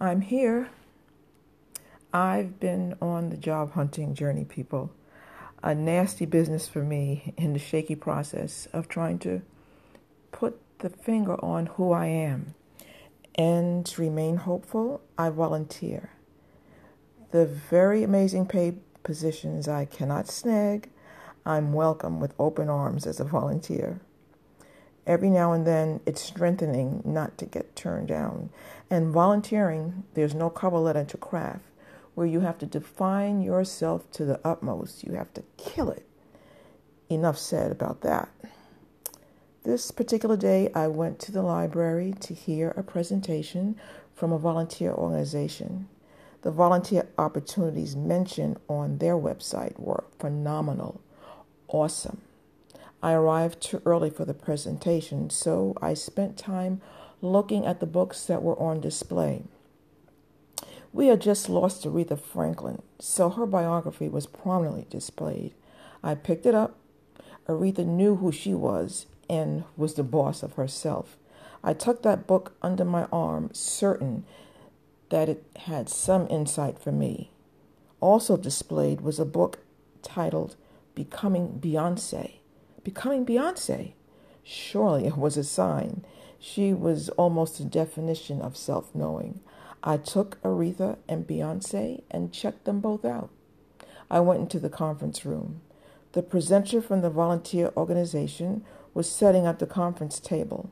I'm here. I've been on the job hunting journey, people. A nasty business for me in the shaky process of trying to put the finger on who I am. And to remain hopeful, I volunteer. The very amazing pay positions I cannot snag, I'm welcome with open arms as a volunteer every now and then it's strengthening not to get turned down. And volunteering, there's no cover letter to craft where you have to define yourself to the utmost. You have to kill it. Enough said about that. This particular day, I went to the library to hear a presentation from a volunteer organization. The volunteer opportunities mentioned on their website were phenomenal, awesome. I arrived too early for the presentation, so I spent time looking at the books that were on display. We had just lost Aretha Franklin, so her biography was prominently displayed. I picked it up. Aretha knew who she was and was the boss of herself. I tucked that book under my arm, certain that it had some insight for me. Also displayed was a book titled Becoming Beyonce becoming Beyonce. Surely it was a sign. She was almost a definition of self knowing. I took Aretha and Beyonce and checked them both out. I went into the conference room. The presenter from the volunteer organization was setting up the conference table.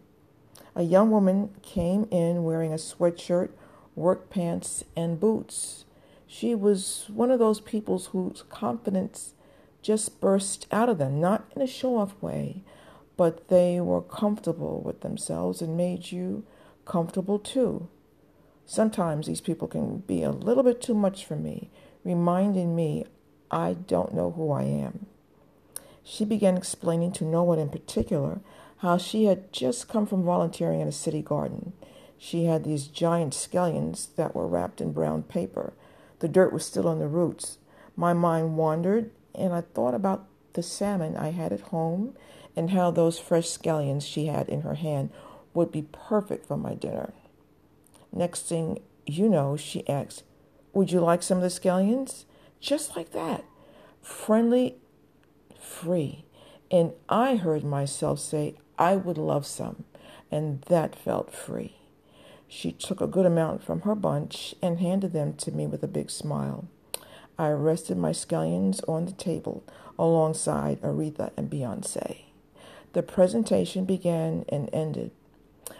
A young woman came in wearing a sweatshirt, work pants, and boots. She was one of those people whose confidence just burst out of them, not in a show off way, but they were comfortable with themselves and made you comfortable too. Sometimes these people can be a little bit too much for me, reminding me I don't know who I am. She began explaining to no one in particular how she had just come from volunteering in a city garden. She had these giant scallions that were wrapped in brown paper. The dirt was still on the roots. My mind wandered and I thought about the salmon I had at home and how those fresh scallions she had in her hand would be perfect for my dinner. Next thing you know, she asks, Would you like some of the scallions? Just like that. Friendly, free. And I heard myself say, I would love some. And that felt free. She took a good amount from her bunch and handed them to me with a big smile. I rested my scallions on the table alongside Aretha and Beyonce. The presentation began and ended.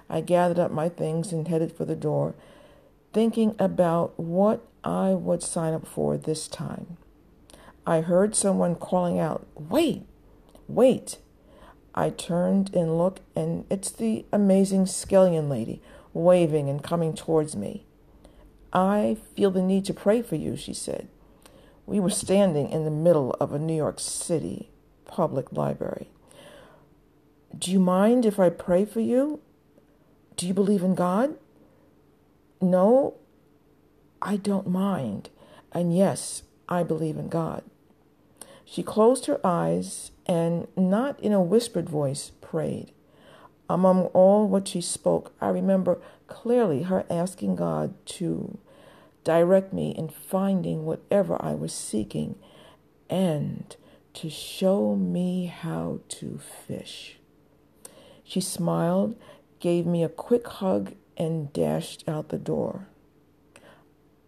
I gathered up my things and headed for the door, thinking about what I would sign up for this time. I heard someone calling out, "Wait! Wait!" I turned and looked, and it's the amazing Skellion lady waving and coming towards me. "I feel the need to pray for you," she said. We were standing in the middle of a New York City public library. Do you mind if I pray for you? Do you believe in God? No, I don't mind. And yes, I believe in God. She closed her eyes and, not in a whispered voice, prayed. Among all what she spoke, I remember clearly her asking God to direct me in finding whatever I was seeking and to show me how to fish. She smiled, gave me a quick hug, and dashed out the door.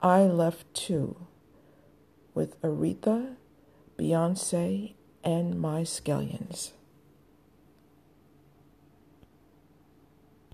I left too, with Aretha, Beyonce, and my scallions.